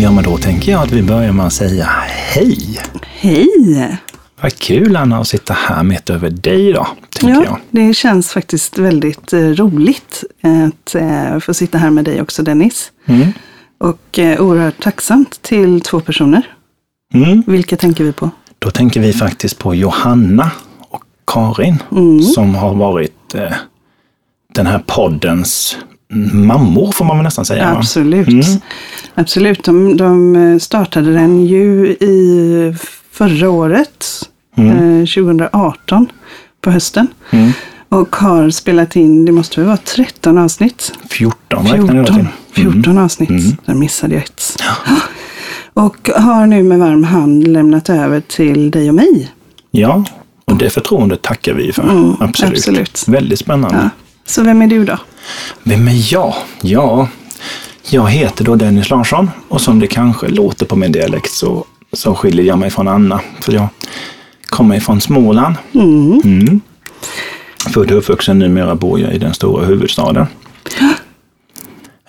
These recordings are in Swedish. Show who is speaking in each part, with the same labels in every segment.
Speaker 1: Ja, men då tänker jag att vi börjar med att säga hej.
Speaker 2: Hej!
Speaker 1: Vad kul Anna att sitta här mitt över dig idag,
Speaker 2: Ja,
Speaker 1: jag.
Speaker 2: det känns faktiskt väldigt eh, roligt att eh, få sitta här med dig också Dennis.
Speaker 1: Mm.
Speaker 2: Och eh, oerhört tacksamt till två personer.
Speaker 1: Mm.
Speaker 2: Vilka tänker vi på?
Speaker 1: Då tänker vi faktiskt på Johanna och Karin
Speaker 2: Mm.
Speaker 1: som har varit eh, den här poddens mammor får man väl nästan säga.
Speaker 2: Absolut.
Speaker 1: Mm.
Speaker 2: Absolut. De, de eh, startade den ju i förra året,
Speaker 1: Mm.
Speaker 2: eh, 2018, på hösten.
Speaker 1: Mm.
Speaker 2: Och har spelat in, det måste väl vara 13 avsnitt?
Speaker 1: 14 räknar jag till.
Speaker 2: 14, 14
Speaker 1: Mm.
Speaker 2: avsnitt.
Speaker 1: Mm.
Speaker 2: Där missade jag ett. Och har nu med varm hand lämnat över till dig och mig.
Speaker 1: Ja, och det förtroendet tackar vi för.
Speaker 2: Mm,
Speaker 1: absolut.
Speaker 2: absolut.
Speaker 1: Väldigt spännande.
Speaker 2: Ja. Så vem är du då?
Speaker 1: Vem är jag? Ja, jag heter då Dennis Larsson och som det kanske låter på min dialekt så, så skiljer jag mig från Anna. För jag kommer ifrån Småland.
Speaker 2: Mm.
Speaker 1: Mm. Född och uppvuxen, numera bor jag i den stora huvudstaden.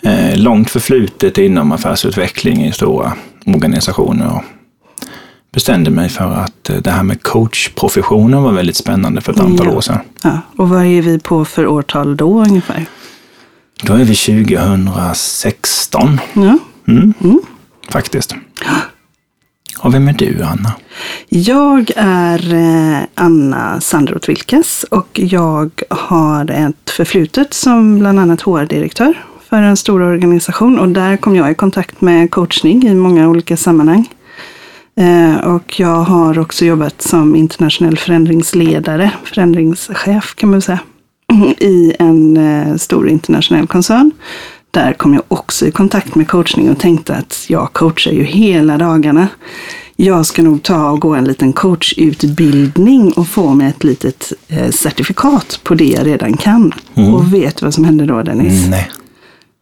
Speaker 1: Eh, långt förflutet inom affärsutveckling i stora organisationer. Och bestämde mig för att eh, det här med coachprofessionen var väldigt spännande för ett antal
Speaker 2: Ja.
Speaker 1: år sedan.
Speaker 2: Ja. Och vad är vi på för årtal då ungefär?
Speaker 1: Då är vi 2016.
Speaker 2: Ja.
Speaker 1: Mm. Faktiskt. Och vem är du, Anna?
Speaker 2: Jag är eh, Anna Sandroth Wilkes och jag har ett förflutet som bland annat HR-direktör för en stor organisation och där kom jag i kontakt med coachning i många olika sammanhang. Eh, Och jag har också jobbat som internationell förändringsledare, förändringschef kan man säga, i en eh, stor internationell koncern. Där kom jag också i kontakt med coachning och tänkte att jag coachar ju hela dagarna. Jag ska nog ta och gå en liten coachutbildning och få mig ett litet eh, certifikat på det jag redan kan. Och vet du vad som hände då Dennis?
Speaker 1: Nej.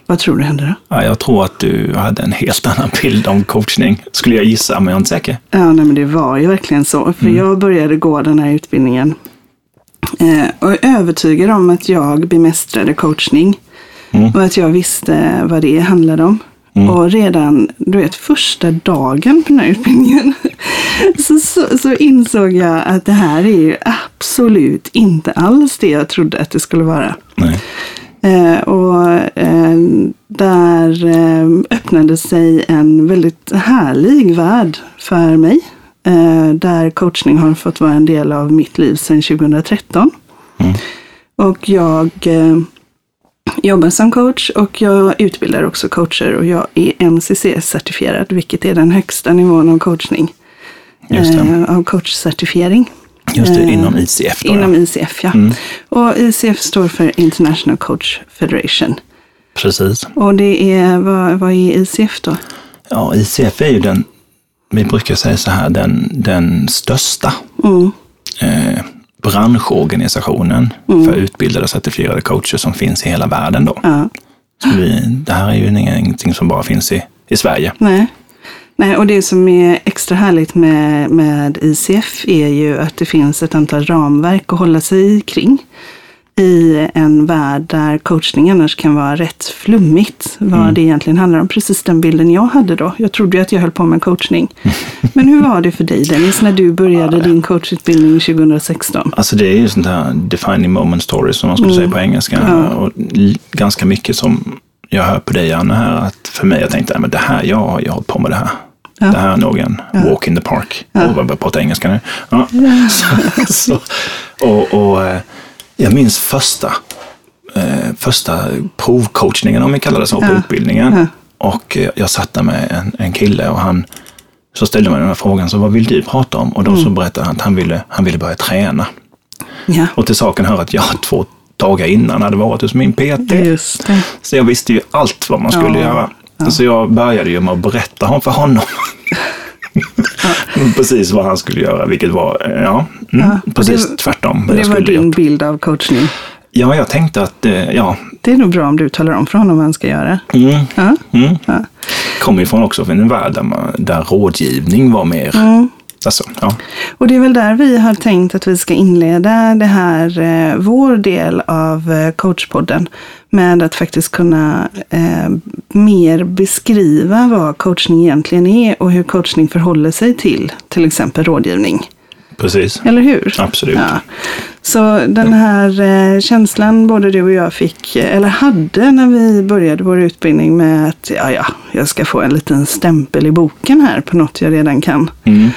Speaker 2: Vad tror du hände då?
Speaker 1: Ja, jag tror att du hade en helt annan bild om coachning, skulle jag gissa, men jag är inte säker.
Speaker 2: Ja, nej, men det var ju verkligen så. För jag började gå den här utbildningen eh, och är övertygad om att jag bemästrade coachning. Och att jag visste vad det handlade om. Och redan, du vet, första dagen på den här utbildningen så, så, så insåg jag att det här är ju absolut inte alls det jag trodde att det skulle vara.
Speaker 1: Nej.
Speaker 2: Eh, och eh, där eh, öppnade sig en väldigt härlig värld för mig. Eh, där coachning har fått vara en del av mitt liv sedan 2013. Och jag eh, jobbar som coach och jag utbildar också coacher och jag är NCC-certifierad, vilket är den högsta nivån av coachning. Eh, av coachcertifiering.
Speaker 1: Just det,
Speaker 2: Eh,
Speaker 1: inom ICF då.
Speaker 2: Inom
Speaker 1: ja.
Speaker 2: ICF, ja. Och ICF står för International Coach Federation.
Speaker 1: Precis.
Speaker 2: Och det är, vad, vad är ICF då?
Speaker 1: Ja, ICF är ju den, vi brukar säga så här, den, den största
Speaker 2: Mm.
Speaker 1: eh, branschorganisationen för utbildade och certifierade coacher som finns i hela världen. Då.
Speaker 2: Ja,
Speaker 1: Så vi, det här är ju ingenting som bara finns i, i Sverige.
Speaker 2: nej. Nej, och det som är extra härligt med, med ICF är ju att det finns ett antal ramverk att hålla sig kring. I en värld där coachning annars kan vara rätt flummigt. Vad det egentligen handlar om. Precis den bilden jag hade då. Jag trodde ju att jag höll på med coachning. Men hur var det för dig Dennis, när du började din coachutbildning 2016?
Speaker 1: Alltså det är ju sånt här defining moment stories som man skulle säga på engelska. Och l- ganska mycket som jag hör på dig Anna här, att för mig jag tänkte, "Nej, men det här, jag har ju hållit på med det här. Det här är nog en walk in the park. Och jag prata engelska nu. Ja. Så, så, och, och eh, jag minns första, eh, första provcoachningen, om vi kallar det så, på utbildningen. Och eh, jag satt där med en, en kille och han så ställde mig den här frågan, så vad vill du prata om? Och då så berättade han att han ville, han ville börja träna.
Speaker 2: Ja,
Speaker 1: Och till saken hör att jag två dagar innan hade varit hos min PT. Så jag visste ju allt vad man skulle
Speaker 2: Ja,
Speaker 1: göra. Så jag började ju med att berätta för honom. precis vad han skulle göra, vilket var, eh, ja, mm,
Speaker 2: och
Speaker 1: precis
Speaker 2: det-
Speaker 1: tvärtom.
Speaker 2: Det var din
Speaker 1: gjort.
Speaker 2: bild av coachning.
Speaker 1: Ja, jag tänkte att, eh, ja,
Speaker 2: Det är nog bra om du talar om för honom vad han ska göra.
Speaker 1: mm,
Speaker 2: Ja,
Speaker 1: mm.
Speaker 2: ja.
Speaker 1: Kommer ifrån också från en värld där, man, där rådgivning var mer
Speaker 2: Mm.
Speaker 1: Alltså, ja.
Speaker 2: Och det är väl där vi har tänkt att vi ska inleda det här, eh, vår del av coachpodden med att faktiskt kunna eh, mer beskriva vad coachning egentligen är och hur coachning förhåller sig till till exempel rådgivning.
Speaker 1: Precis.
Speaker 2: Eller hur?
Speaker 1: Absolut. Ja.
Speaker 2: Så den här eh, känslan både du och jag fick, eller hade när vi började vår utbildning med att ja, ja, jag ska få en liten stämpel i boken här på något jag redan kan.
Speaker 1: Mm.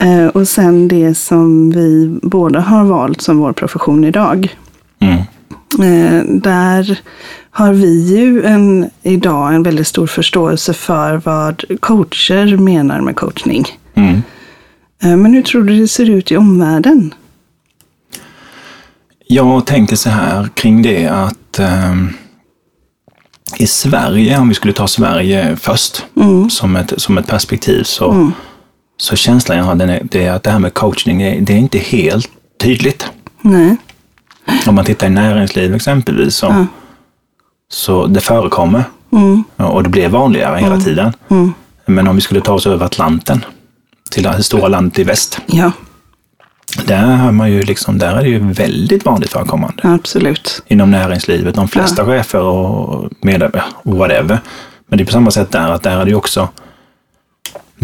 Speaker 2: Eh, och sen det som vi båda har valt som vår profession idag.
Speaker 1: Mm.
Speaker 2: Eh, där har vi ju en, idag en väldigt stor förståelse för vad coacher menar med coachning.
Speaker 1: Mm.
Speaker 2: Eh, men hur tror du det ser ut i omvärlden?
Speaker 1: Jag tänker så här kring det att eh, i Sverige, om vi skulle ta Sverige först
Speaker 2: Mm.
Speaker 1: som, ett, som ett perspektiv, så,
Speaker 2: Mm.
Speaker 1: så känslan jag har den är, det är att det här med coachning, det är, det är inte helt tydligt.
Speaker 2: Nej.
Speaker 1: Om man tittar i näringsliv exempelvis, så,
Speaker 2: Ja.
Speaker 1: så det förekommer
Speaker 2: Mm.
Speaker 1: och det blir vanligare hela tiden.
Speaker 2: Mm.
Speaker 1: Men om vi skulle ta oss över Atlanten, till det stora landet i väst,
Speaker 2: Ja,
Speaker 1: där, har man ju liksom, där är det ju väldigt vanligt förekommande.
Speaker 2: absolut.
Speaker 1: inom näringslivet. De flesta chefer och medarbetare, whatever. Men det är på samma sätt där, att där är det ju också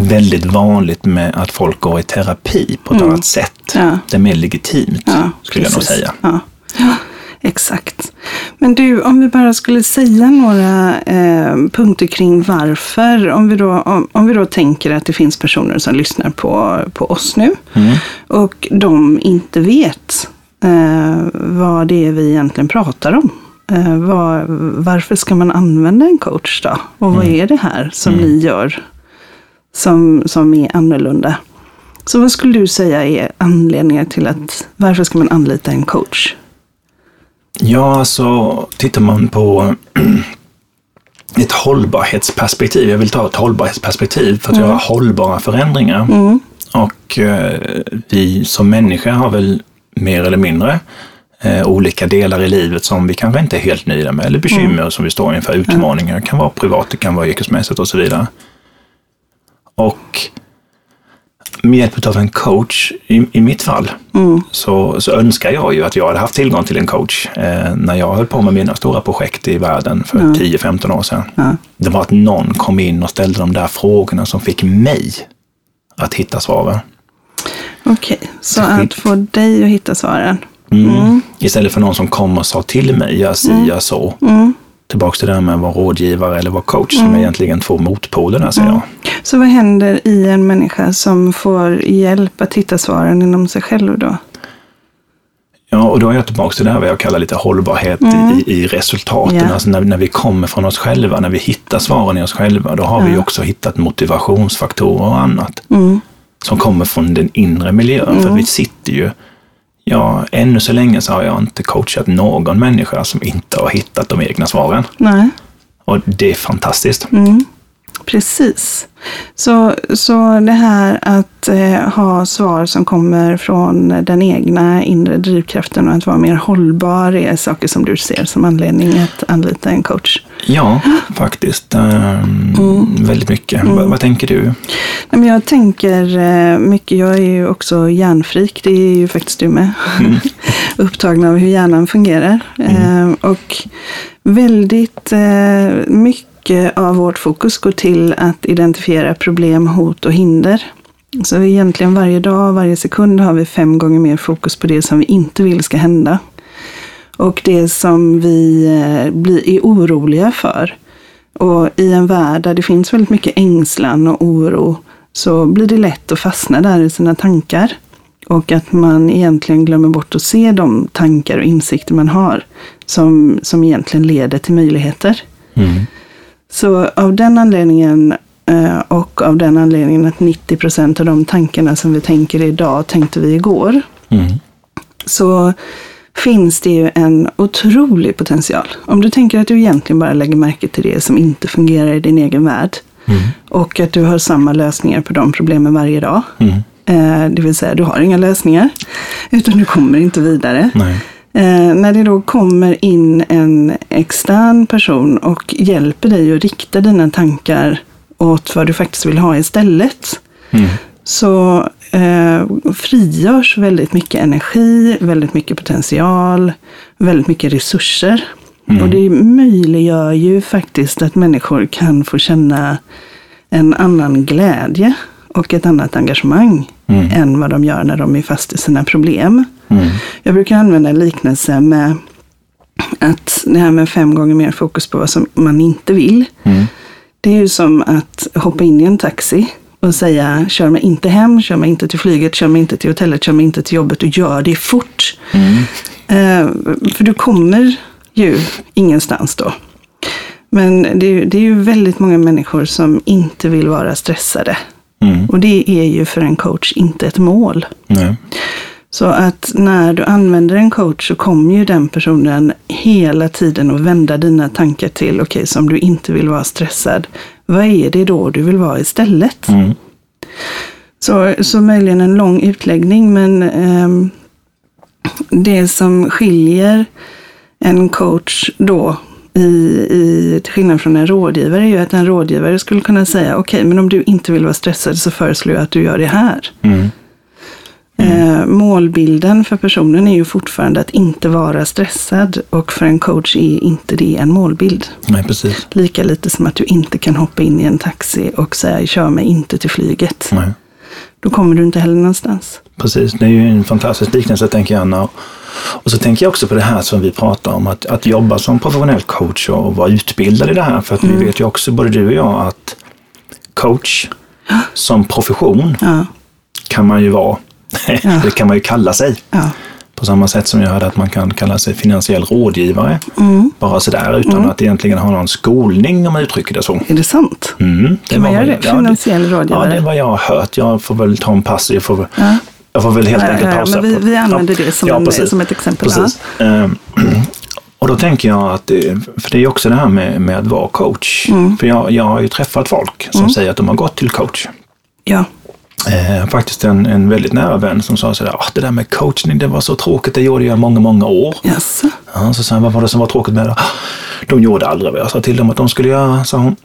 Speaker 1: väldigt vanligt med att folk går i terapi på ett annat sätt.
Speaker 2: Ja.
Speaker 1: Det är mer legitimt,
Speaker 2: Ja,
Speaker 1: skulle jag nog
Speaker 2: precis.
Speaker 1: säga.
Speaker 2: Ja. ja, exakt. Men du, om vi bara skulle säga några eh, punkter kring varför. Om vi, då, om, om vi då tänker att det finns personer som lyssnar på, på oss nu
Speaker 1: Mm.
Speaker 2: och de inte vet eh, vad det är vi egentligen pratar om. Eh, vad, varför ska man använda en coach då? Och vad är det här som ni gör som, som är annorlunda? Så vad skulle du säga är anledningar till att varför ska man anlita en coach?
Speaker 1: Ja, alltså tittar man på ett hållbarhetsperspektiv. Jag vill ta ett hållbarhetsperspektiv för att göra hållbara förändringar. Och eh, vi som människor har väl mer eller mindre eh, olika delar i livet som vi kanske inte är helt nöjda med eller bekymmer som vi står inför, utmaningar. Det kan vara privat, det kan vara yrkesmässigt och så vidare. Och med hjälp av en coach, i, i mitt fall, så, så önskar jag ju att jag hade haft tillgång till en coach eh, när jag höll på med mina stora projekt i världen för 10-15 år sedan.
Speaker 2: Ja.
Speaker 1: Det var att någon kom in och ställde de där frågorna som fick mig att hitta svaren.
Speaker 2: Okej, så
Speaker 1: Så skit-
Speaker 2: att få dig att hitta svaren.
Speaker 1: Mm. Istället för någon som kom och sa till mig, gör si, gör så. Tillbaks till det här med att vara rådgivare eller vara coach, som är egentligen två motpoler där, säger jag.
Speaker 2: Så vad händer i en människa som får hjälp att hitta svaren inom sig själv då?
Speaker 1: Ja, och då är jag tillbaka till det här vad jag kallar lite hållbarhet i, i resultaten.
Speaker 2: Ja.
Speaker 1: Alltså när, när vi kommer från oss själva, när vi hittar svaren i oss själva, då har vi ju också hittat motivationsfaktorer och annat. Som kommer från den inre miljön. För vi sitter ju, ja, ännu så länge så har jag inte coachat någon människa som inte har hittat de egna svaren.
Speaker 2: Nej,
Speaker 1: Och det är fantastiskt.
Speaker 2: Precis. Så, så det här att eh, ha svar som kommer från den egna inre drivkraften och att vara mer hållbar är saker som du ser som anledning att anlita en coach.
Speaker 1: Ja, faktiskt. Ehm, Väldigt mycket. Vad, vad tänker du?
Speaker 2: Nej, jag tänker eh, mycket, jag är ju också hjärnfrik, det är ju faktiskt du med. Upptagna av hur hjärnan fungerar. Eh, och väldigt eh, mycket av vårt fokus går till att identifiera problem, hot och hinder. Så egentligen varje dag, varje sekund har vi fem gånger mer fokus på det som vi inte vill ska hända. Och det som vi eh, blir, är oroliga för. Och i en värld där det finns väldigt mycket ängslan och oro så blir det lätt att fastna där i sina tankar. Och att man egentligen glömmer bort att se de tankar och insikter man har som, som egentligen leder till möjligheter.
Speaker 1: Mm.
Speaker 2: Så av den anledningen eh, och av den anledningen att 90 procent av de tankarna som vi tänker idag tänkte vi igår.
Speaker 1: Mm.
Speaker 2: Så finns det ju en otrolig potential. Om du tänker att du egentligen bara lägger märke till det som inte fungerar i din egen värld. Och att du har samma lösningar på de problemen varje dag.
Speaker 1: Mm.
Speaker 2: Eh, det vill säga, du har inga lösningar. Utan du kommer inte vidare.
Speaker 1: Nej.
Speaker 2: Eh, när det då kommer in en extern person och hjälper dig att rikta dina tankar åt vad du faktiskt vill ha istället.
Speaker 1: Mm.
Speaker 2: så eh, frigörs väldigt mycket energi, väldigt mycket potential, väldigt mycket resurser. Mm. Och det möjliggör ju faktiskt att människor kan få känna en annan glädje och ett annat engagemang mm. än vad de gör när de är fast i sina problem. Mm. Jag brukar använda en liknelse med att det här med fem gånger mer fokus på vad som man inte vill. Mm. Det är ju som att hoppa in i en taxi och säga kör mig inte hem, kör mig inte till flyget, kör mig inte till hotellet, kör mig inte till jobbet och gör det fort. Mm. Eh, för du kommer ju ingenstans då. Men det, det, är ju väldigt många människor som inte vill vara stressade. Mm. Och det är ju för en coach inte ett mål. Nej. Så att när du använder en coach så kommer ju den personen hela tiden att vända dina tankar till, okej, okay, som du inte vill vara stressad, vad är det då du vill vara istället? Mm. Så, så möjligen en lång utläggning, men eh, det som skiljer en coach då i, i, till skillnad från en rådgivare är ju att en rådgivare skulle kunna säga okej, okay, men om du inte vill vara stressad så föreslår jag att du gör det här. Mm. Mm. Eh, målbilden för personen är ju fortfarande att inte vara stressad och för en coach är inte det en målbild.
Speaker 1: Nej, precis.
Speaker 2: Lika lite som att du inte kan hoppa in i en taxi och säga kör mig inte till flyget. Nej. Då kommer du inte heller någonstans.
Speaker 1: Precis, det är ju en fantastisk liknelse tänker jag Anna. Och så tänker jag också på det här som vi pratar om, att, att jobba som professionell coach och vara utbildad i det här. För att mm. vi vet ju också, både du och jag, att coach som profession ja. kan man ju vara Ja. det kan man ju kalla sig. Ja. På samma sätt som jag hörde att man kan kalla sig finansiell rådgivare. Mm. Bara sådär utan mm. att egentligen ha någon skolning om man uttrycker det så.
Speaker 2: Är det sant?
Speaker 1: Mm,
Speaker 2: det kan man göra det? Finansiell rådgivare?
Speaker 1: Ja, det är vad jag har hört. Jag får väl ta en pass. Jag får, ja. jag får väl helt
Speaker 2: ja,
Speaker 1: enkelt pausa.
Speaker 2: Ja, men vi, vi använder det som, en, som ett exempel. Precis.
Speaker 1: Ehm, och då tänker jag att, för det är också det här med, med att vara coach. Mm. För jag, jag har ju träffat folk som mm. säger att de har gått till coach.
Speaker 2: Ja
Speaker 1: eh, faktiskt en, en väldigt nära vän som sa sådär, ah, det där med coachning, det var så tråkigt, det gjorde jag många, många år.
Speaker 2: Yes.
Speaker 1: Ja, så sa han, vad var det som var tråkigt med det? Ah, de gjorde aldrig vad jag sa till dem att de skulle göra, sa hon.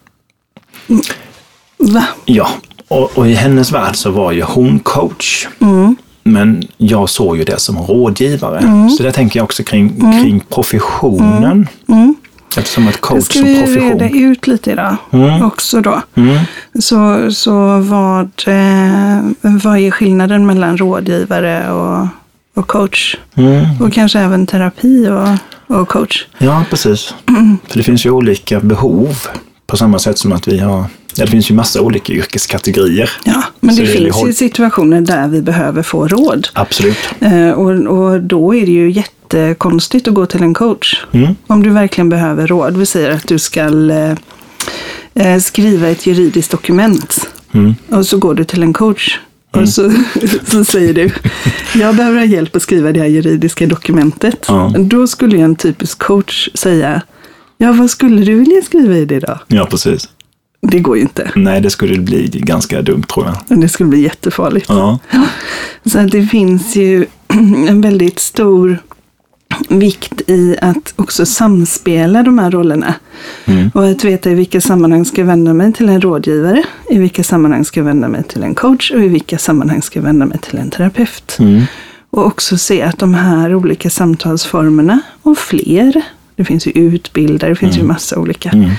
Speaker 2: Va?
Speaker 1: Ja, och, och i hennes värld så var ju hon coach. Mm. Men jag såg ju det som rådgivare. Mm. Så det tänker jag också kring, mm. kring professionen. Mm. Mm. Eftersom att coach som profession. Det ska vi reda
Speaker 2: ut lite idag mm. också då. Mm. Så, så vad, eh, vad är skillnaden mellan rådgivare och, och coach? Mm. Och kanske även terapi och, och coach?
Speaker 1: Ja, precis. För det finns ju olika behov på samma sätt som att vi har Ja, det finns ju massa olika yrkeskategorier.
Speaker 2: Ja, men det, finns ju situationer där vi behöver få råd.
Speaker 1: Absolut.
Speaker 2: Eh, och, och då är det ju jättekonstigt att gå till en coach. Mm. Om du verkligen behöver råd. Vi säger att du ska eh, eh, skriva ett juridiskt dokument. Mm. Och så går du till en coach. Mm. Och så, så säger du, jag behöver ha hjälp att skriva det här juridiska dokumentet. Ja. Då skulle en typisk coach säga, ja vad skulle du vilja skriva i det då?
Speaker 1: Ja, precis.
Speaker 2: Det går ju inte.
Speaker 1: Nej, det skulle bli ganska dumt tror jag.
Speaker 2: Det skulle bli jättefarligt.
Speaker 1: Ja.
Speaker 2: Så det finns ju en väldigt stor vikt i att också samspela de här rollerna. Mm. Och att veta i vilka sammanhang ska jag vända mig till en rådgivare, i vilka sammanhang ska jag vända mig till en coach och i vilka sammanhang ska jag vända mig till en terapeut. Mm. Och också se att de här olika samtalsformerna och fler, det finns ju utbildare, det finns mm. ju massa olika. Mm.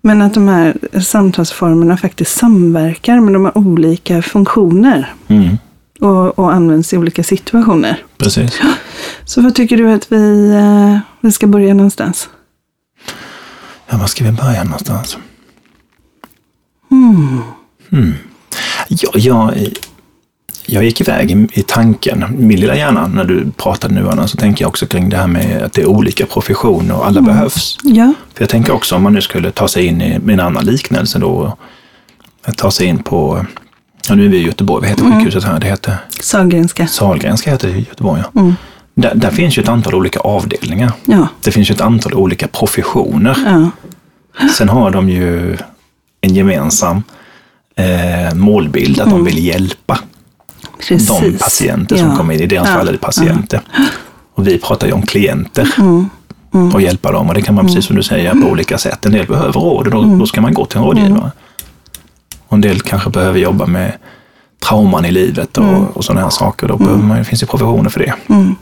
Speaker 2: Men att de här samtalsformerna faktiskt samverkar, men de har olika funktioner. Mm. Och, och, används i olika situationer.
Speaker 1: Precis.
Speaker 2: Så vad tycker du att vi, eh, vi ska börja någonstans?
Speaker 1: Ja, var ska vi börja någonstans?
Speaker 2: Hmm.
Speaker 1: Hmm. Ja, jag, jag gick iväg i, i tanken, min lilla hjärna, när du pratade nu Anna, så tänker jag också kring det här med att det är olika professioner och alla mm. behövs.
Speaker 2: Ja.
Speaker 1: För jag tänker också om man nu skulle ta sig in i en annan liknelse då, att ta sig in på, ja nu är vi i Göteborg, vad heter mm. sjukhuset här? Det heter?
Speaker 2: Sahlgrenska.
Speaker 1: Sahlgrenska heter det i Göteborg, ja. Mm. Där, där, finns ju ett antal olika avdelningar.
Speaker 2: Ja.
Speaker 1: Det finns ju ett antal olika professioner.
Speaker 2: Ja.
Speaker 1: Sen har de ju en gemensam eh, målbild, att mm. de vill hjälpa Precis. de patienter som ja. kommer in. I deras ja. fall är det patienter. Och vi pratar ju om klienter mm. Mm. och hjälpa dem. Och det kan man precis som du säger på olika sätt. En del behöver råd och då, mm. då ska man gå till en rådgivare. Och en del kanske behöver jobba med trauman i livet och, mm. och sådana här saker. Då mm. man, det finns ju professioner för det.
Speaker 2: Mm.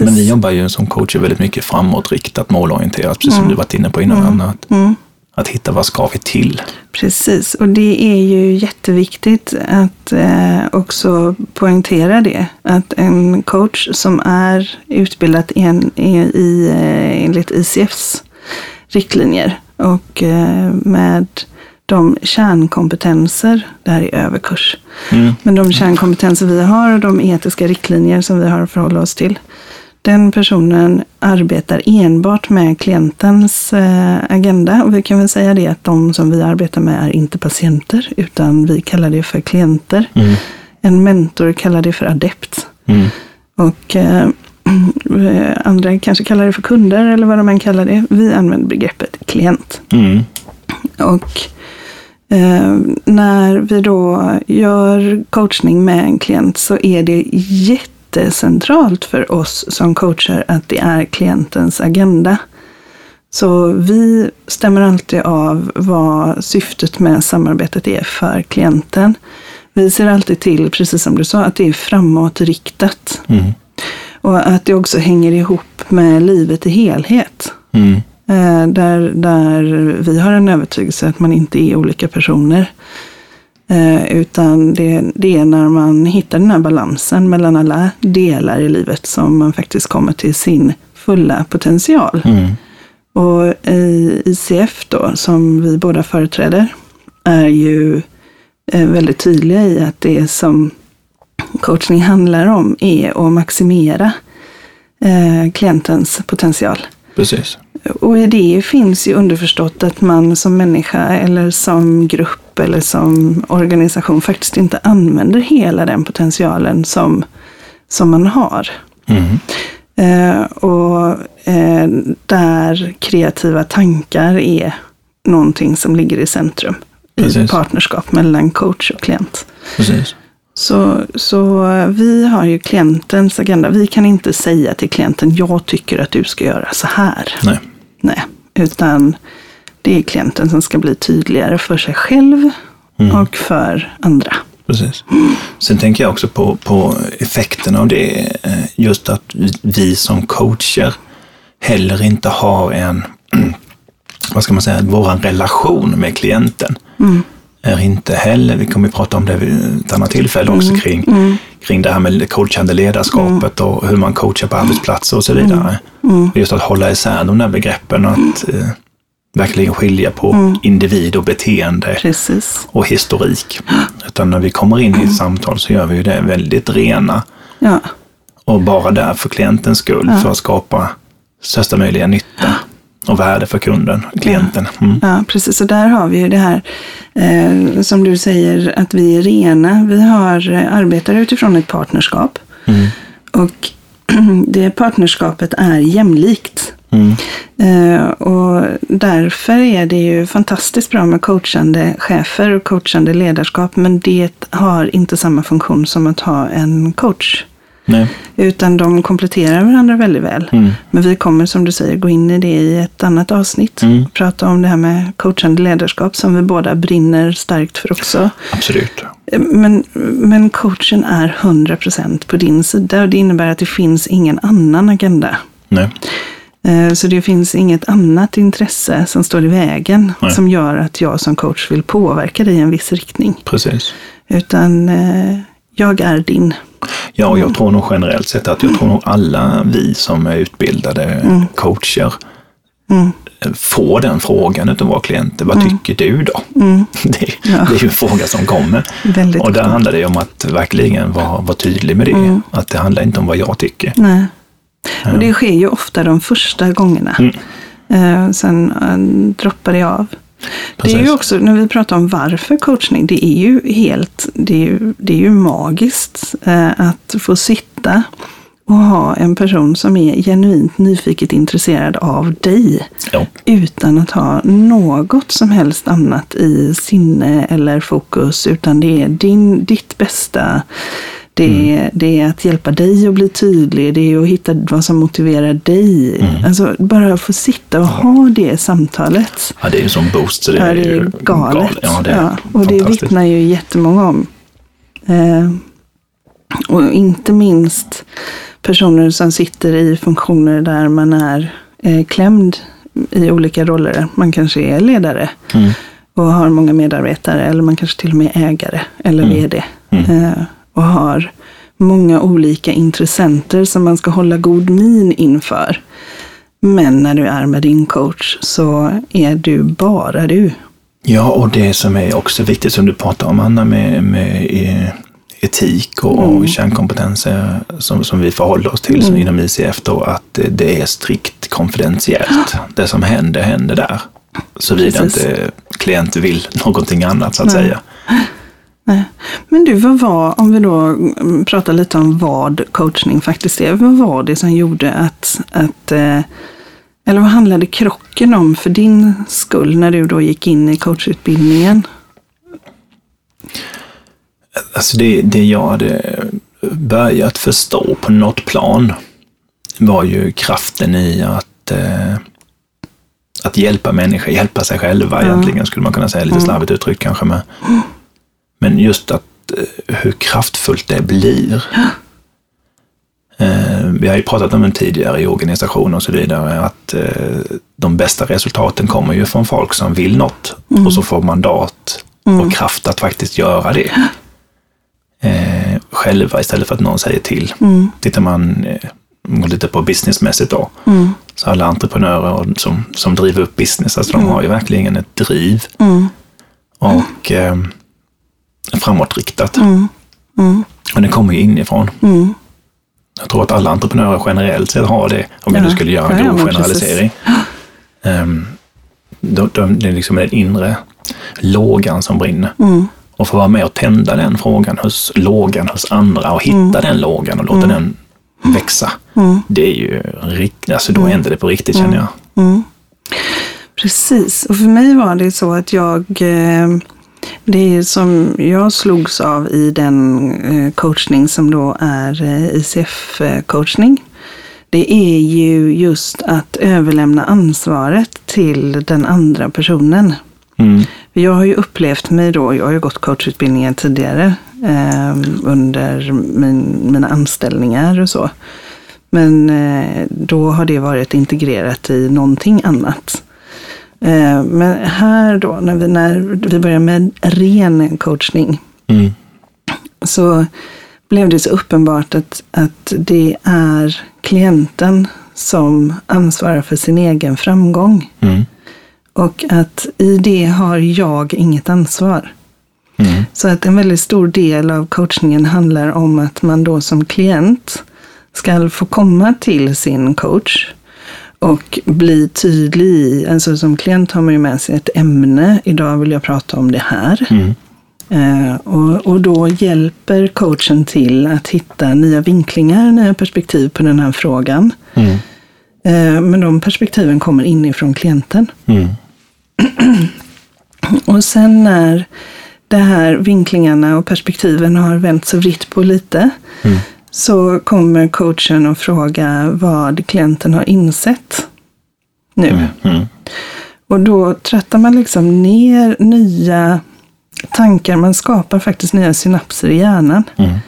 Speaker 1: Men vi jobbar ju som coacher väldigt mycket framåtriktat, målorienterat, precis som mm. du varit inne på innan. Mm. Att, mm. Att hitta vad ska vi till?
Speaker 2: Precis, och det är ju jätteviktigt att eh, också poängtera det. Att en coach som är utbildad en, i, eh, enligt ICFs riktlinjer och eh, med de kärnkompetenser, det här är överkurs, mm. men de kärnkompetenser vi har och de etiska riktlinjer som vi har att förhålla oss till. Den personen arbetar enbart med klientens eh, agenda och vi kan väl säga det att de som vi arbetar med är inte patienter utan vi kallar det för klienter. Mm. En mentor kallar det för adept. Mm. Och eh, andra kanske kallar det för kunder eller vad de än kallar det. Vi använder begreppet klient.
Speaker 1: Mm.
Speaker 2: Och Eh, när vi då gör coachning med en klient så är det jättecentralt för oss som coacher att det är klientens agenda. Så vi stämmer alltid av vad syftet med samarbetet är för klienten. Vi ser alltid till, precis som du sa, att det är framåtriktat.
Speaker 1: Mm.
Speaker 2: Och att det också hänger ihop med livet i helhet.
Speaker 1: Mm.
Speaker 2: Eh, där, där vi har en övertygelse att man inte är olika personer. Eh, utan det, det är när man hittar den här balansen mellan alla delar i livet som man faktiskt kommer till sin fulla potential.
Speaker 1: Mm.
Speaker 2: Och i ICF då, som vi båda företräder, är ju eh, väldigt tydliga i att det som coachning handlar om är att maximera klientens potential.
Speaker 1: Precis.
Speaker 2: Och i det finns ju underförstått att man som människa eller som grupp eller som organisation faktiskt inte använder hela den potentialen som, som man har.
Speaker 1: Mm.
Speaker 2: Eh, och eh, där kreativa tankar är någonting som ligger i centrum Precis. i partnerskap mellan coach och klient.
Speaker 1: Precis.
Speaker 2: Så, så vi har ju klientens agenda. Vi kan inte säga till klienten, jag tycker att du ska göra så här.
Speaker 1: Nej.
Speaker 2: Nej, utan det är klienten som ska bli tydligare för sig själv mm. och för andra.
Speaker 1: Precis. Sen tänker jag också på, på effekten av det. Eh, just att vi som coacher heller inte har en, vad ska man säga, vår relation med klienten.
Speaker 2: Mm
Speaker 1: är inte heller, vi kommer att prata om det vid ett annat tillfälle också mm. kring,
Speaker 2: mm.
Speaker 1: Kring det här med coachande ledarskapet mm. och hur man coachar på arbetsplatser och så vidare.
Speaker 2: Mm. Mm.
Speaker 1: Just att hålla isär de där begreppen och att eh, verkligen skilja på mm. individ och beteende
Speaker 2: Precis.
Speaker 1: och historik. Utan när vi kommer in i ett samtal så gör vi ju det väldigt rena.
Speaker 2: Ja.
Speaker 1: Och bara där för klientens skull, ja. för att skapa största möjliga nytta och värde för kunden, klienten.
Speaker 2: Mm. Ja, precis. Och där har vi ju det här eh, som du säger att vi är rena. Vi har, eh, arbetar utifrån ett partnerskap.
Speaker 1: Mm.
Speaker 2: Och det partnerskapet är jämlikt.
Speaker 1: Mm.
Speaker 2: Eh, och därför är det ju fantastiskt bra med coachande chefer och coachande ledarskap. Men det har inte samma funktion som att ha en coach.
Speaker 1: Nej.
Speaker 2: Utan de kompletterar varandra väldigt väl.
Speaker 1: Mm.
Speaker 2: Men vi kommer som du säger gå in i det i ett annat avsnitt.
Speaker 1: Mm.
Speaker 2: Prata om det här med coachande ledarskap som vi båda brinner starkt för också.
Speaker 1: Absolut.
Speaker 2: Men, men coachen är 100% på din sida och det innebär att det finns ingen annan agenda.
Speaker 1: Nej.
Speaker 2: Eh, så det finns inget annat intresse som står i vägen Nej. som gör att jag som coach vill påverka dig i en viss riktning.
Speaker 1: Precis.
Speaker 2: Utan eh, jag är din.
Speaker 1: Ja, och jag mm. tror nog generellt sett att jag tror nog alla vi som är utbildade
Speaker 2: mm.
Speaker 1: coacher
Speaker 2: mm.
Speaker 1: får den frågan av våra klienter. Vad mm. tycker du då?
Speaker 2: Mm.
Speaker 1: Det, ja. det, är ju en fråga som kommer.
Speaker 2: Väldigt
Speaker 1: och där cool. handlar det om att verkligen vara, vara tydlig med det.
Speaker 2: Mm.
Speaker 1: Att det handlar inte om vad jag tycker.
Speaker 2: Nej. Och det sker ju ofta de första gångerna. Uh, sen uh, droppar det av. Precis. Det är ju också, när vi pratar om varför coachning, det är ju helt, det är ju, det är ju magiskt eh, att få sitta och ha en person som är genuint nyfiket intresserad av dig.
Speaker 1: Ja.
Speaker 2: Utan att ha något som helst annat i sinne eller fokus. Utan det är din, ditt bästa det är, mm. det är att hjälpa dig att bli tydlig. Det är att hitta vad som motiverar dig. Mm. Alltså bara få sitta och ha det samtalet.
Speaker 1: Ja, det är ju som boost. Så
Speaker 2: det, ja, är, det är galet. galet.
Speaker 1: Ja, det är
Speaker 2: ja, och det vittnar ju jättemånga om. Eh, och inte minst personer som sitter i funktioner där man är eh, klämd i olika roller. Man kanske är ledare mm. och har många medarbetare eller man kanske till och med är ägare eller mm. vd. Mm. Eh, och har många olika intressenter som man ska hålla god min inför. Men när du är med din coach så är du bara du.
Speaker 1: Ja, och det som är också viktigt som du pratar om Anna med, med eh, etik och, mm. och kärnkompetenser som, som vi förhåller oss till mm. inom ICF då, att det är strikt konfidentiellt. Det som händer, händer där. Såvida inte klient vill någonting annat så att Nej. säga.
Speaker 2: Nej. Men du, vad var, om vi då pratar lite om vad coachning faktiskt är, vad var det som gjorde att, att eh, eller vad handlade krocken om för din skull när du då gick in i coachutbildningen?
Speaker 1: Alltså det, det jag hade börjat förstå på något plan var ju kraften i att, eh, att hjälpa människor, hjälpa sig själva mm. egentligen, skulle man kunna säga, lite slarvigt uttryckt kanske. Med. Men just att eh, hur kraftfullt det blir. Eh, vi har ju pratat om det tidigare i organisation och så vidare, att eh, de bästa resultaten kommer ju från folk som vill något mm. och så får mandat och mm. kraft att faktiskt göra det eh, själva istället för att någon säger till. Mm. Tittar man eh, lite på businessmässigt då, mm. så alla entreprenörer som, som driver upp business, alltså de mm. har ju verkligen ett driv. Mm. Och eh, framåtriktat. Mm. Mm. Och det kommer ju inifrån. Mm. Jag tror att alla entreprenörer generellt sett har det, om jag nu skulle göra en grov generalisering. Um, då, då, det är liksom den inre lågan som brinner. Mm. Och få vara med och tända den frågan hos lågan hos andra och hitta mm. den lågan och låta mm. den växa. Mm. Det är ju riktigt, alltså då händer det på riktigt känner jag.
Speaker 2: Precis, och för mig var det så att jag eh, det som jag slogs av i den eh, coachning som då är eh, ICF-coachning, det är ju just att överlämna ansvaret till den andra personen. Mm. Jag har ju upplevt mig då, jag har ju gått coachutbildningen tidigare eh, under min, mina anställningar och så. Men eh, då har det varit integrerat i någonting annat. Eh, men här då, när vi, när vi börjar med ren coachning, mm. så blev det så uppenbart att, att det är klienten som ansvarar för sin egen framgång. Mm. Och att i det har jag inget ansvar. Mm. Så att en väldigt stor del av coachningen handlar om att man då som klient ska få komma till sin coach och bli tydlig i, alltså som klient har man ju med sig ett ämne. Idag vill jag prata om det här. Mm. Eh, och, och då hjälper coachen till att hitta nya vinklingar, nya perspektiv på den här frågan. Mm. Eh, men de perspektiven kommer inifrån klienten. Mm. och sen när de här vinklingarna och perspektiven har vänts och vritt på lite, mm så kommer coachen att fråga vad klienten har insett nu. Mm, mm. Och då trattar man liksom ner nya tankar. Man skapar faktiskt nya synapser i hjärnan. Mm.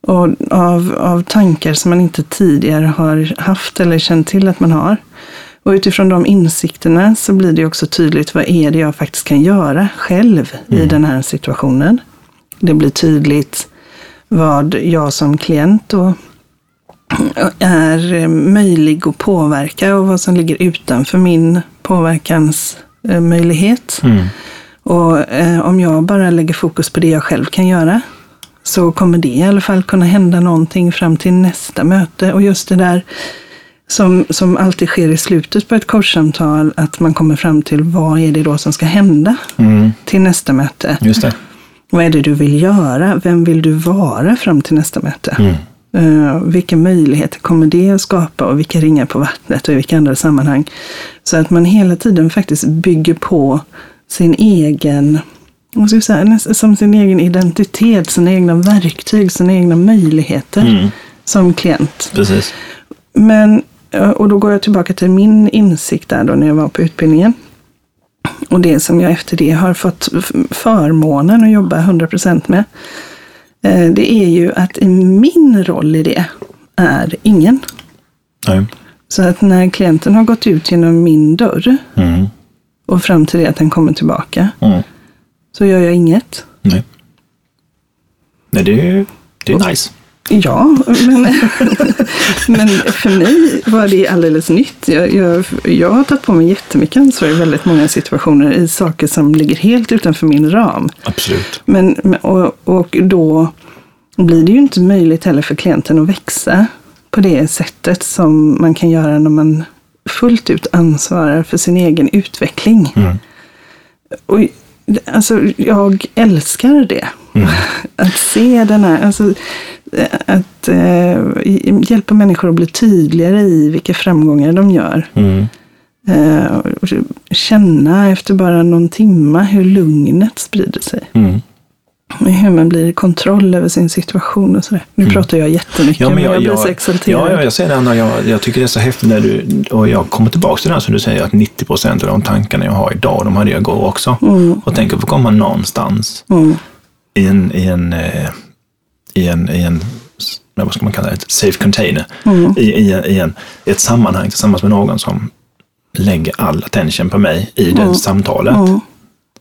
Speaker 2: Och av, av tankar som man inte tidigare har haft eller känt till att man har. Och utifrån de insikterna så blir det också tydligt vad är det jag faktiskt kan göra själv i mm. den här situationen. Det blir tydligt vad jag som klient då är möjlig att påverka och vad som ligger utanför min påverkansmöjlighet. Mm. Och eh, om jag bara lägger fokus på det jag själv kan göra så kommer det i alla fall kunna hända någonting fram till nästa möte. Och just det där som, som alltid sker i slutet på ett coachsamtal, att man kommer fram till vad är det då som ska hända mm. till nästa möte.
Speaker 1: Just det.
Speaker 2: Vad är det du vill göra? Vem vill du vara fram till nästa möte? Mm. Uh, vilka möjligheter kommer det att skapa och vilka ringar på vattnet och i vilka andra sammanhang? Så att man hela tiden faktiskt bygger på sin egen, vad ska säga, som sin egen identitet, sina egna verktyg, sina egna möjligheter mm. som klient.
Speaker 1: Precis.
Speaker 2: Men, eh, och då går jag tillbaka till min insikt där då när jag var på utbildningen. Och det som jag efter det har fått förmånen att jobba 100% med. Eh, det är ju att min roll i det är ingen.
Speaker 1: Nej.
Speaker 2: Så att när klienten har gått ut genom min dörr
Speaker 1: Mm.
Speaker 2: och fram till det att den kommer tillbaka
Speaker 1: Mm.
Speaker 2: så gör jag inget.
Speaker 1: Nej. Nej, det är, det är nice.
Speaker 2: Ja, men, men för mig var det alldeles nytt. Jag, jag, jag har tagit på mig jättemycket ansvar i väldigt många situationer i saker som ligger helt utanför min ram.
Speaker 1: Absolut.
Speaker 2: Men, och, och då blir det ju inte möjligt heller för klienten att växa på det sättet som man kan göra när man fullt ut ansvarar för sin egen utveckling.
Speaker 1: Mm.
Speaker 2: Och, alltså, jag älskar det. Att se den här, alltså, eh, att eh, hjälpa människor att bli tydligare i vilka framgångar de gör.
Speaker 1: Mm.
Speaker 2: Eh, och känna efter bara någon timma hur lugnet sprider sig.
Speaker 1: Mm.
Speaker 2: Hur man blir i kontroll över sin situation och sådär. Nu pratar jag jättemycket,
Speaker 1: Ja,
Speaker 2: men jag, blir så exalterad.
Speaker 1: Ja, ja, jag ser det. Anna. Jag, jag tycker det är så häftigt när du, och jag kommer tillbaka till det här som du säger, att 90 procent av de tankarna jag har idag, de hade jag igår också. Och tänker att komma någonstans
Speaker 2: Mm.
Speaker 1: I en, i en, eh, i en, i en ja, vad ska man kalla det, ett safe container.
Speaker 2: Mm.
Speaker 1: I, i, i, en, I ett sammanhang tillsammans med någon som lägger all attention på mig i det samtalet.
Speaker 2: Mm.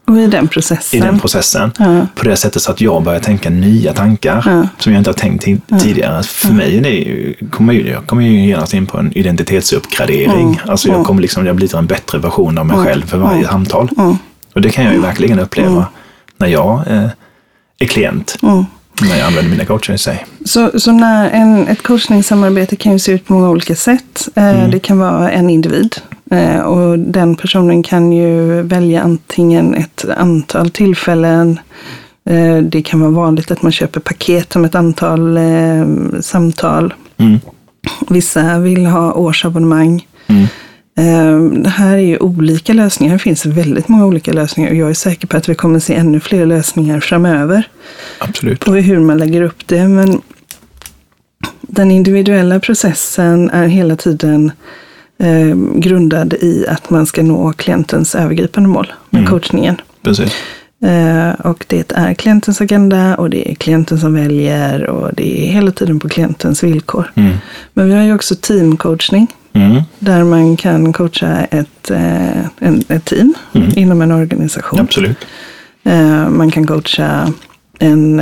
Speaker 2: Och i den
Speaker 1: I
Speaker 2: processen.
Speaker 1: den processen.
Speaker 2: Ja.
Speaker 1: På det sättet så att jag börjar tänka nya tankar
Speaker 2: Ja.
Speaker 1: som jag inte har tänkt ti- tidigare. För mig är det kommer ju, jag kommer ju genast in på en identitetsuppgradering. Alltså jag kommer liksom, jag blir en bättre version av mig själv för varje samtal. Och det kan jag ju verkligen uppleva när jag eh, klient. När jag använder mina coacher i sig.
Speaker 2: Så, så när en, ett coachningssamarbete kan ju se ut på många olika sätt. Eh, Det kan vara en individ. Eh, och den personen kan ju välja antingen ett antal tillfällen. Eh, det kan vara vanligt att man köper paket om ett antal samtal.
Speaker 1: Mm.
Speaker 2: Vissa vill ha årsabonnemang.
Speaker 1: Mm.
Speaker 2: Eh, Det här är ju olika lösningar. Det finns väldigt många olika lösningar. Och jag är säker på att vi kommer se ännu fler lösningar framöver
Speaker 1: Absolut.
Speaker 2: på hur man lägger upp det. Men den individuella processen är hela tiden eh, grundad i att man ska nå klientens övergripande mål med coachningen.
Speaker 1: Precis.
Speaker 2: Eh, och det är klientens agenda och det är klienten som väljer och det är hela tiden på klientens villkor.
Speaker 1: Mm.
Speaker 2: Men vi har ju också teamcoachning
Speaker 1: Mm.
Speaker 2: där man kan coacha ett, eh, en, ett team inom en organisation.
Speaker 1: Absolut.
Speaker 2: Eh, Man kan coacha en,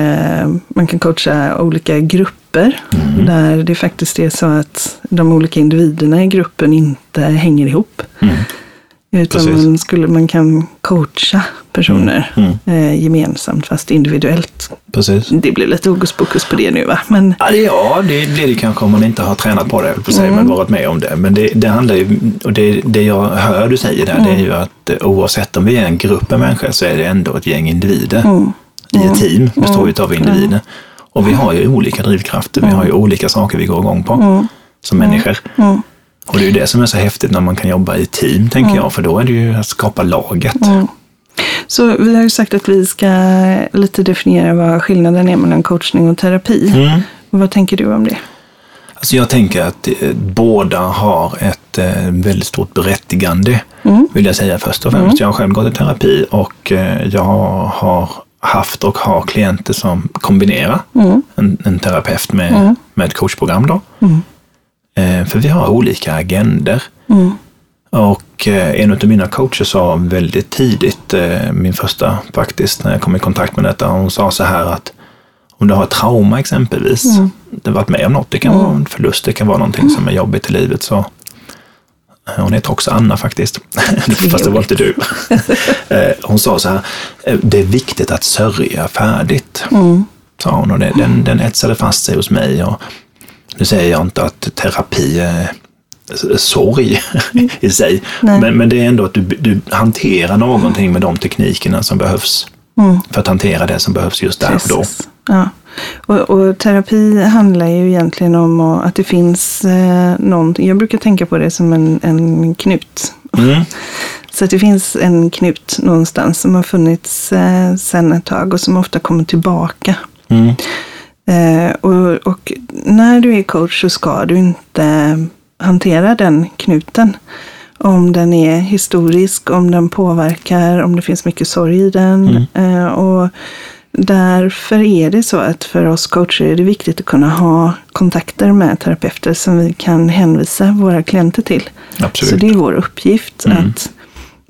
Speaker 2: man kan coacha olika grupper
Speaker 1: Mm.
Speaker 2: där det faktiskt är så att de olika individerna i gruppen inte hänger ihop.
Speaker 1: Mm.
Speaker 2: Utan
Speaker 1: Precis.
Speaker 2: man, skulle, man kan coacha personer
Speaker 1: Mm.
Speaker 2: eh, gemensamt fast individuellt.
Speaker 1: Precis.
Speaker 2: Det blir lite hokus pokus på det nu va? Men
Speaker 1: Ja, det, ja, det blir det kanske om man inte har tränat på det, på sig, men varit med om det. Men det, det handlar ju, och det, det jag hör du säger där, det är ju att eh, oavsett om vi är en grupp med människor så är det ändå ett gäng individer. I ett team består ju av individer. Och vi har ju olika drivkrafter, vi har ju olika saker vi går igång på som människor. Och det är ju det som är så häftigt när man kan jobba i team, tänker jag, för då är det ju att skapa laget.
Speaker 2: Så vi har ju sagt att vi ska lite definiera vad skillnaden är mellan coachning och terapi.
Speaker 1: Mm.
Speaker 2: Vad tänker du om det?
Speaker 1: Alltså jag tänker att eh, båda har ett eh, väldigt stort berättigande, vill jag säga först och främst. Jag har själv gått i terapi och eh, jag har haft och har klienter som kombinerar en, en terapeut med, med ett coachprogram. Då. Eh, för vi har olika agender. Och eh, en av mina coacher sa väldigt tidigt, eh, min första faktiskt, när jag kom i kontakt med detta, hon sa så här att om du har ett trauma exempelvis, du har varit med om något, det kan vara en förlust, det kan vara någonting som är jobbigt i livet, så eh, hon heter också Anna faktiskt, fast det var inte du. Hon sa så här, det är viktigt att sörja färdigt, sa hon. Och det, den, den etsade fast sig hos mig. Och nu säger jag inte att terapi är sorg i sig, men, men det är ändå att du, du hanterar någonting med de teknikerna som behövs för att hantera det som behövs just där och då.
Speaker 2: Ja. Och, och terapi handlar ju egentligen om att att det finns eh, någonting. Jag brukar tänka på det som en, en knut.
Speaker 1: Mm.
Speaker 2: Så att det finns en knut någonstans som har funnits eh, sedan ett tag och som ofta kommer tillbaka.
Speaker 1: Mm.
Speaker 2: Eh, och, och när du är coach så ska du inte hantera den knuten. Om den är historisk, om den påverkar, om det finns mycket sorg i den. Eh, och därför är det så att för oss coacher är det viktigt att kunna ha kontakter med terapeuter som vi kan hänvisa våra klienter till.
Speaker 1: Absolut.
Speaker 2: Så det är vår uppgift
Speaker 1: Mm.
Speaker 2: att,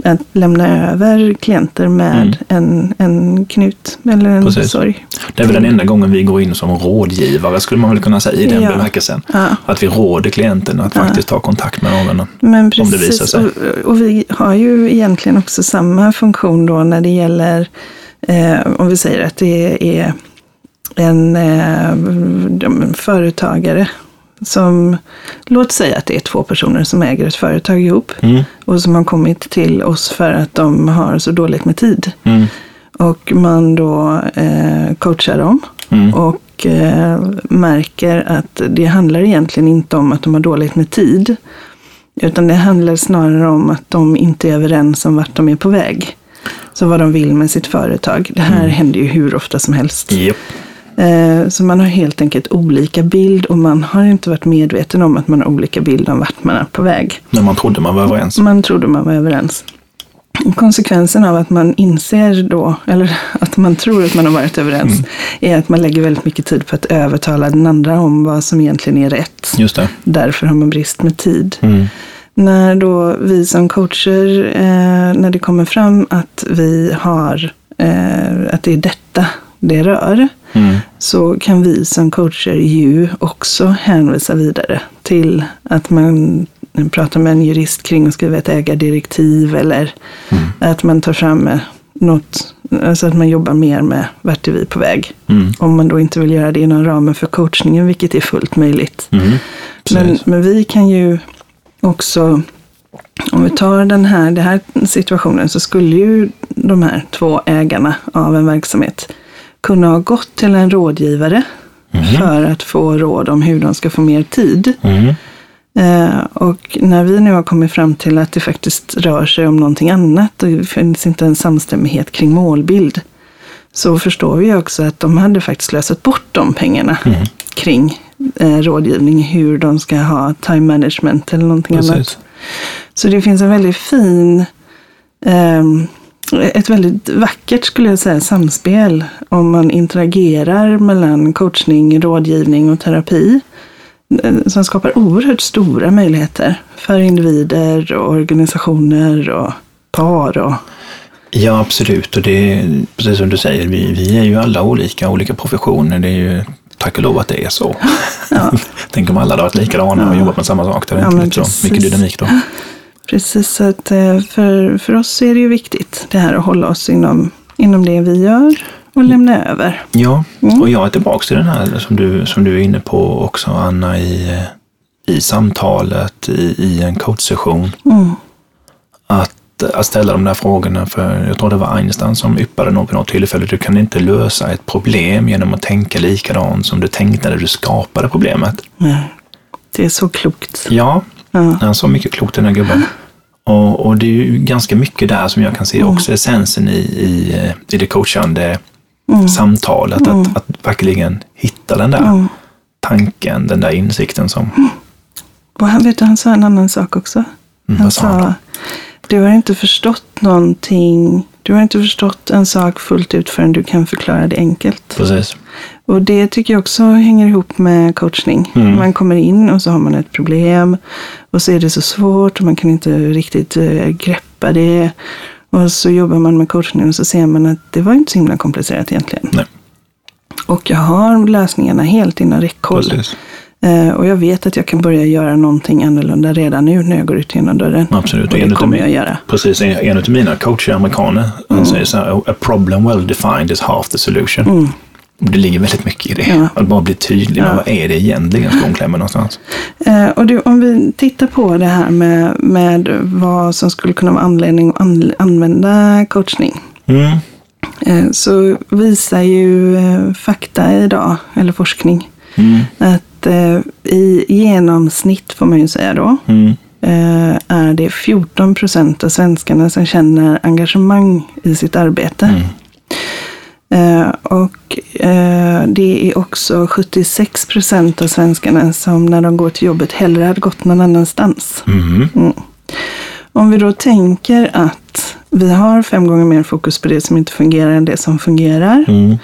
Speaker 2: att lämna över klienter med en, en knut eller en
Speaker 1: Mm. Precis.
Speaker 2: sorg.
Speaker 1: Det är väl den enda gången vi går in som rådgivare, skulle man väl kunna säga i den
Speaker 2: Ja.
Speaker 1: bemärkelsen.
Speaker 2: Ja.
Speaker 1: Att vi råder klienten att faktiskt ta kontakt med någon.
Speaker 2: Men
Speaker 1: Om det visar
Speaker 2: precis,
Speaker 1: sig.
Speaker 2: och, och vi har ju egentligen också samma funktion då när det gäller, eh, om vi säger att det är en eh, en företagare som, låt säga att det är två personer som äger ett företag ihop
Speaker 1: Mm.
Speaker 2: och som har kommit till oss för att de har så dåligt med tid.
Speaker 1: Mm.
Speaker 2: Och man då eh, coachar dem
Speaker 1: Mm.
Speaker 2: och eh, märker att det handlar egentligen inte om att de har dåligt med tid. Utan det handlar snarare om att de inte är överens om vart de är på väg. Så vad de vill med sitt företag. Det här händer ju hur ofta som helst.
Speaker 1: Japp.
Speaker 2: Eh, så man har helt enkelt olika bild och man har inte varit medveten om att man har olika bild om vart man är på väg.
Speaker 1: När man trodde man var överens.
Speaker 2: Man trodde man var överens. Konsekvensen av att man inser då, eller att man tror att man har varit överens, är att man lägger väldigt mycket tid på att övertala den andra om vad som egentligen är rätt.
Speaker 1: Just det.
Speaker 2: Därför har man brist med tid.
Speaker 1: Mm.
Speaker 2: När då vi som coacher, eh, när det kommer fram att vi har, eh, att det är detta det rör,
Speaker 1: Mm.
Speaker 2: så kan vi som coacher ju också hänvisa vidare till att man pratar med en jurist kring att skriva ett ägardirektiv eller att man tar fram något, alltså att man jobbar mer med vart är vi på väg.
Speaker 1: Mm.
Speaker 2: Om man då inte vill göra det inom ramen för coachningen, vilket är fullt möjligt.
Speaker 1: Mm.
Speaker 2: Men, men vi kan ju också, om vi tar den här, den här situationen, så skulle ju de här två ägarna av en verksamhet kunna ha gått till en rådgivare för att få råd om hur de ska få mer tid.
Speaker 1: Mm.
Speaker 2: Eh, och när vi nu har kommit fram till att det faktiskt rör sig om någonting annat och det finns inte en samstämmighet kring målbild, så förstår vi också att de hade faktiskt lösat bort de pengarna kring eh, rådgivning, hur de ska ha time management eller någonting annat.
Speaker 1: Precis.
Speaker 2: Så det finns en väldigt fin, ehm, ett väldigt vackert skulle jag säga samspel om man interagerar mellan coachning, rådgivning och terapi. eh, Som skapar oerhört stora möjligheter för individer och organisationer och par. Och,
Speaker 1: Ja, absolut. Och det är precis som du säger, vi, vi är ju alla olika, olika professioner. Det är ju tack och lov att det är så.
Speaker 2: ja,
Speaker 1: Tänk om alla hade varit likadana och jobbat med samma sak. Det hade
Speaker 2: Ja,
Speaker 1: inte blivit så mycket dynamik då.
Speaker 2: Precis, att eh, för, för oss är det ju viktigt det här att hålla oss inom, inom det vi gör och lämna över.
Speaker 1: Ja, och jag är tillbaka till den här som du, som du är inne på också, Anna, i, eh, i samtalet, i, i en coachsession.
Speaker 2: Mm.
Speaker 1: Att, att ställa de där frågorna, för jag tror det var Einstein som yppade något på något tillfälle. Du kan inte lösa ett problem genom att tänka likadant som du tänkte när du skapade problemet.
Speaker 2: Nej, Det är så klokt.
Speaker 1: Ja,
Speaker 2: Ja.
Speaker 1: han sa mycket klokt den här gubben. Och, och det är ju ganska mycket där som jag kan se också essensen i, i, eh, i det coachande samtalet. Att, att verkligen hitta den där tanken, den där insikten som...
Speaker 2: Och han, vet han sa en annan sak också.
Speaker 1: Mm,
Speaker 2: han
Speaker 1: sa han
Speaker 2: du har inte förstått någonting, du har inte förstått en sak fullt ut förrän du kan förklara det enkelt.
Speaker 1: Precis.
Speaker 2: Och det tycker jag också hänger ihop med coachning.
Speaker 1: Mm.
Speaker 2: Man kommer in och så har man ett problem och så är det så svårt och man kan inte riktigt eh, greppa det. Och så jobbar man med coachning och så ser man att det var inte så himla komplicerat egentligen.
Speaker 1: Nej,
Speaker 2: Och jag har lösningarna helt inom räckhåll.
Speaker 1: precis.
Speaker 2: Eh, och jag vet att jag kan börja göra någonting annorlunda redan nu när jag går ut genom dörren.
Speaker 1: Absolut.
Speaker 2: Och det kommer jag göra.
Speaker 1: Precis, en, en av mina coacher, amerikaner, han säger så här, a problem well defined is half the solution. Och Det ligger väldigt mycket i det.
Speaker 2: Ja.
Speaker 1: Att bara bli tydlig med vad är det egentligen skon klämmer någonstans.
Speaker 2: Eh, och du, om vi tittar på det här med, med vad som skulle kunna vara anledning att an, använda coachning.
Speaker 1: Mm.
Speaker 2: Eh, så visar ju eh, fakta idag, eller forskning,
Speaker 1: Mm.
Speaker 2: att eh, i genomsnitt får man ju säga då,
Speaker 1: Mm.
Speaker 2: eh, är det 14 procent av svenskarna som känner engagemang i sitt arbete.
Speaker 1: Mm.
Speaker 2: Eh, och eh, det är också 76 procent av svenskarna som när de går till jobbet hellre hade gått någon annanstans.
Speaker 1: Mm.
Speaker 2: Om vi då tänker att Vi har fem gånger mer fokus på det som inte fungerar än det som fungerar.
Speaker 1: Mm.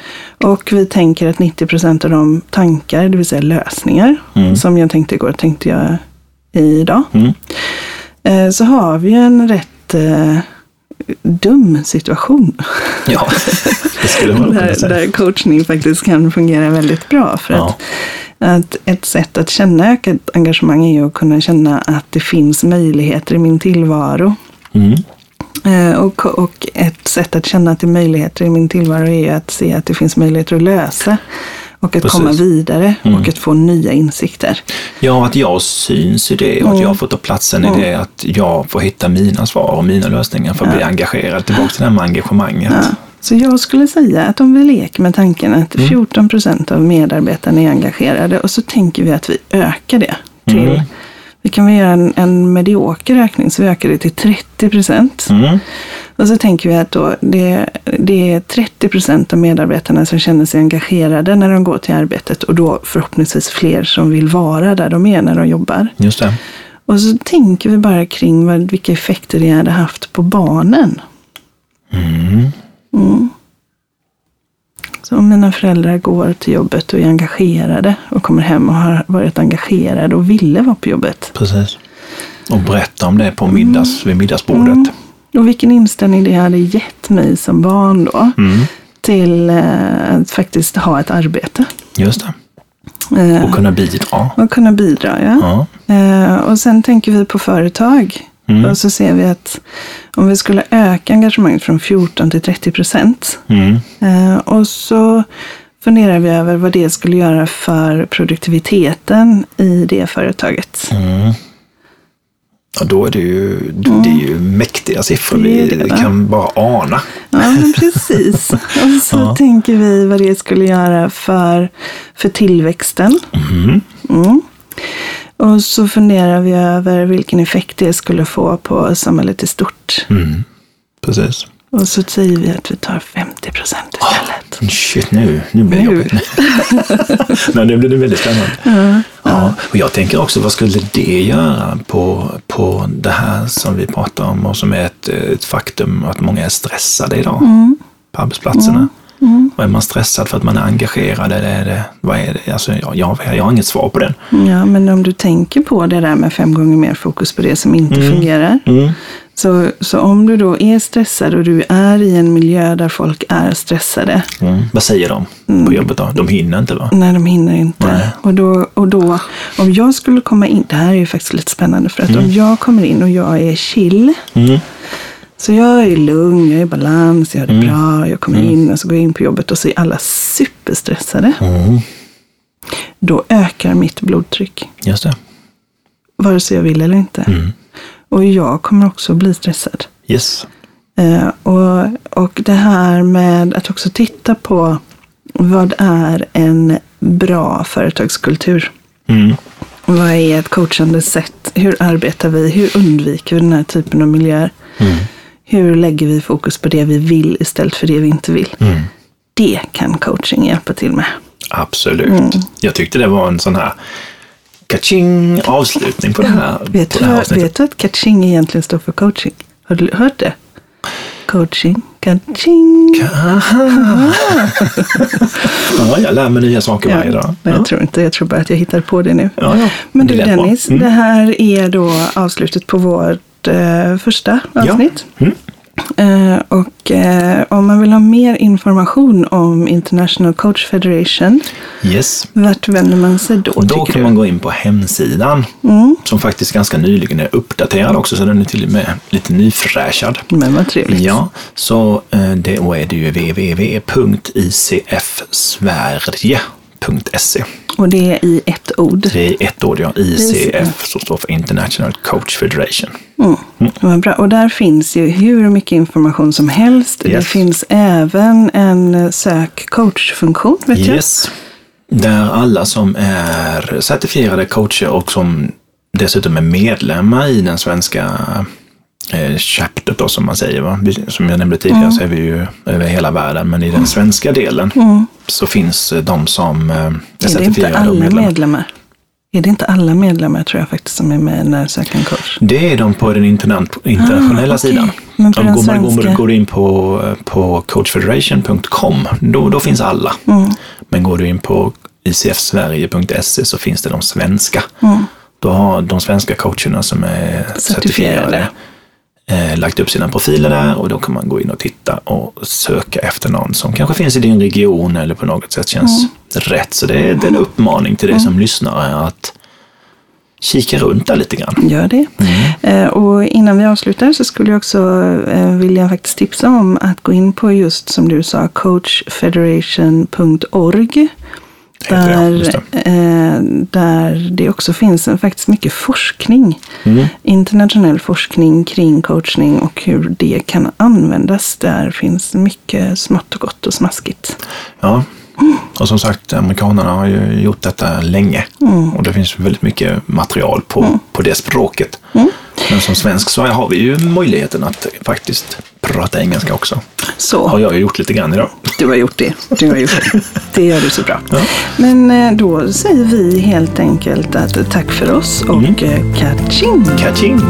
Speaker 2: Och vi tänker att 90 procent av de tankar, det vill säga lösningar,
Speaker 1: Mm.
Speaker 2: som jag tänkte igår, tänkte jag idag.
Speaker 1: Mm.
Speaker 2: Eh, Så har vi en rätt eh, dum situation.
Speaker 1: Ja, det skulle man kunna
Speaker 2: Där,
Speaker 1: säga.
Speaker 2: där coachning faktiskt kan fungera väldigt bra. För
Speaker 1: Ja.
Speaker 2: att, att ett sätt att känna ökat engagemang är ju att kunna känna att det finns möjligheter i min tillvaro.
Speaker 1: Mm.
Speaker 2: Eh, Och, och ett sätt att känna att det är möjligheter i min tillvaro är ju att se att det finns möjligheter att lösa. Och att
Speaker 1: Precis.
Speaker 2: komma vidare
Speaker 1: Mm.
Speaker 2: och att få nya insikter.
Speaker 1: Ja, att jag syns i det och att jag får ta platsen i det. Att jag får hitta mina svar och mina lösningar för att bli engagerad. Tillbaka till det här med engagemanget.
Speaker 2: Ja. Så jag skulle säga att om vi leker med tanken att
Speaker 1: Mm.
Speaker 2: 14 procent av medarbetarna är engagerade och så tänker vi att vi ökar det till
Speaker 1: Mm.
Speaker 2: Vi kan väl göra en, en medioker ökning så vi ökar det till 30 procent.
Speaker 1: Mm.
Speaker 2: Och så tänker vi att då det, det är 30 procent av medarbetarna som känner sig engagerade när de går till arbetet och då förhoppningsvis fler som vill vara där de är när de jobbar.
Speaker 1: Just det.
Speaker 2: Och så tänker vi bara kring vad, vilka effekter det hade haft på barnen.
Speaker 1: Mm.
Speaker 2: Mm. Så om mina föräldrar går till jobbet och är engagerade och kommer hem och har varit engagerade och ville vara på jobbet.
Speaker 1: Precis. Och berätta om det på middags, vid middagsbordet.
Speaker 2: Mm. Och vilken inställning det hade gett mig som barn då
Speaker 1: Mm.
Speaker 2: till eh, att faktiskt ha ett arbete.
Speaker 1: Just det.
Speaker 2: Eh,
Speaker 1: Och kunna bidra.
Speaker 2: och kunna bidra, ja.
Speaker 1: Ja.
Speaker 2: Eh, och sen tänker vi på företag.
Speaker 1: Mm.
Speaker 2: Och så ser vi att om vi skulle öka engagemanget från 14 till 30 procent.
Speaker 1: Mm.
Speaker 2: Eh, och så funderar vi över vad det skulle göra för produktiviteten i det företaget.
Speaker 1: Mm. Ja, då är det ju, det är ju mäktiga siffror.
Speaker 2: Det
Speaker 1: Vi
Speaker 2: det, va?
Speaker 1: kan bara ana.
Speaker 2: Ja, men precis. Och så
Speaker 1: Ja.
Speaker 2: tänker vi vad det skulle göra för, för tillväxten.
Speaker 1: Mm.
Speaker 2: Mm. Och så funderar vi över vilken effekt det skulle få på samhället i stort.
Speaker 1: Mm. Precis.
Speaker 2: Och så säger vi att vi tar 50 procent istället.
Speaker 1: Shit, nu, nu blir det jobbigt. Nej, nu blir det väldigt spännande. Ja. Och jag tänker också, vad skulle det göra på, på det här som vi pratar om och som är ett, ett faktum att många är stressade idag
Speaker 2: Mm.
Speaker 1: på arbetsplatserna? Och är man stressad för att man är engagerad eller är det, vad är det? Alltså, jag, jag, jag har inget svar på den.
Speaker 2: Ja, men om du tänker på det där med fem gånger mer fokus på det som inte fungerar.
Speaker 1: Mm.
Speaker 2: Så, så om du då är stressad och du är i en miljö där folk är stressade.
Speaker 1: Mm. Vad säger de på jobbet då? De hinner inte va?
Speaker 2: Nej, de hinner inte.
Speaker 1: Nej.
Speaker 2: Och då, och då, om jag skulle komma in, det här är ju faktiskt lite spännande för att om jag kommer in och jag är chill.
Speaker 1: Mm.
Speaker 2: Så jag är lugn, jag är i balans, jag har det bra, jag kommer in och så går jag in på jobbet och så är alla superstressade.
Speaker 1: Mm.
Speaker 2: Då ökar mitt blodtryck.
Speaker 1: Just det.
Speaker 2: Vare sig jag vill eller inte.
Speaker 1: Mm.
Speaker 2: Och jag kommer också bli stressad.
Speaker 1: Yes.
Speaker 2: Eh, och, och det här med att också titta på vad är en bra företagskultur?
Speaker 1: Mm.
Speaker 2: Vad är ett coachande sätt? Hur arbetar vi? Hur undviker vi den här typen av miljöer?
Speaker 1: Mm.
Speaker 2: Hur lägger vi fokus på det vi vill istället för det vi inte vill?
Speaker 1: Mm.
Speaker 2: Det kan coaching hjälpa till med.
Speaker 1: Absolut.
Speaker 2: Mm.
Speaker 1: Jag tyckte det var en sån här kaching avslutning på det här,
Speaker 2: Vet
Speaker 1: på
Speaker 2: du,
Speaker 1: det här avsnittet.
Speaker 2: vet du att coaching egentligen står för coaching? Har du hört det? Coaching, coaching.
Speaker 1: Ja, jag lär mig nya saker varje dag. Ja.
Speaker 2: jag tror inte, jag tror bara att jag hittar på det nu.
Speaker 1: Ja, ja.
Speaker 2: Men
Speaker 1: Det
Speaker 2: du
Speaker 1: bra.
Speaker 2: Dennis,
Speaker 1: Mm.
Speaker 2: det här är då avslutet på vårt eh, första avsnitt.
Speaker 1: Ja. Mm.
Speaker 2: Eh, och eh, om man vill ha mer information om International Coach Federation,
Speaker 1: Yes.
Speaker 2: vart vänder man sig då,
Speaker 1: Då kan
Speaker 2: du?
Speaker 1: man gå in på hemsidan
Speaker 2: Mm.
Speaker 1: som faktiskt ganska nyligen är uppdaterad också så den är till och med lite nyfräschad.
Speaker 2: Men vad trevligt.
Speaker 1: Ja, så eh, det, och är det ju www.icfsverige.se.
Speaker 2: Och det är i ett ord.
Speaker 1: Det är ett ord, ja. ICF, som står för International Coach Federation.
Speaker 2: Mm. Vad bra. Och där finns ju hur mycket information som helst. Det
Speaker 1: Yes.
Speaker 2: finns även en eh, sök-coach-funktion, vet jag.
Speaker 1: Yes. Där alla som är certifierade coacher och som dessutom är medlemmar i den svenska eh, chaptert då, som man säger. Va? Som jag nämnde tidigare så är vi ju över hela världen, men i den svenska delen så finns eh, de som eh, är
Speaker 2: Är det inte
Speaker 1: certifierade medlemmar.
Speaker 2: medlemmar? Är det inte alla medlemmar tror jag faktiskt som är med när söker en coach?
Speaker 1: Det är de på den internationella ah, okay. sidan. Men den går, man, svenska... går, du in på, på coachfederation.com, då, då finns alla. Mm. Men går du in på icfsverige.se så finns det de svenska. Mm. Då har de svenska coacherna som är certifierade, certifierade eh, lagt upp sina profiler där och då kan man gå in och titta och söka efter någon som kanske finns i din region eller på något sätt känns mm. rätt. Så det är, det är en uppmaning till dig mm. som lyssnare att kika runt där lite grann.
Speaker 2: Gör det. Mm. Eh, och innan vi avslutar så skulle jag också eh, vilja faktiskt tipsa om att gå in på just som du sa coachfederation.org där, eh, där det också finns faktiskt mycket forskning. Mm. Internationell forskning kring coachning och hur det kan användas. Där finns mycket smått och gott och smaskigt.
Speaker 1: Ja, och som sagt, amerikanerna har ju gjort detta länge. Mm. Och det finns väldigt mycket material på, mm. på det språket. Men som svensk så har vi ju möjligheten att faktiskt prata engelska också. Så. Har jag ju gjort lite grann idag.
Speaker 2: Du har gjort det. Du har gjort det. det gör du så bra. Ja. Men eh, då säger vi helt enkelt att tack för oss och mm. Eh, catching!
Speaker 1: Catching!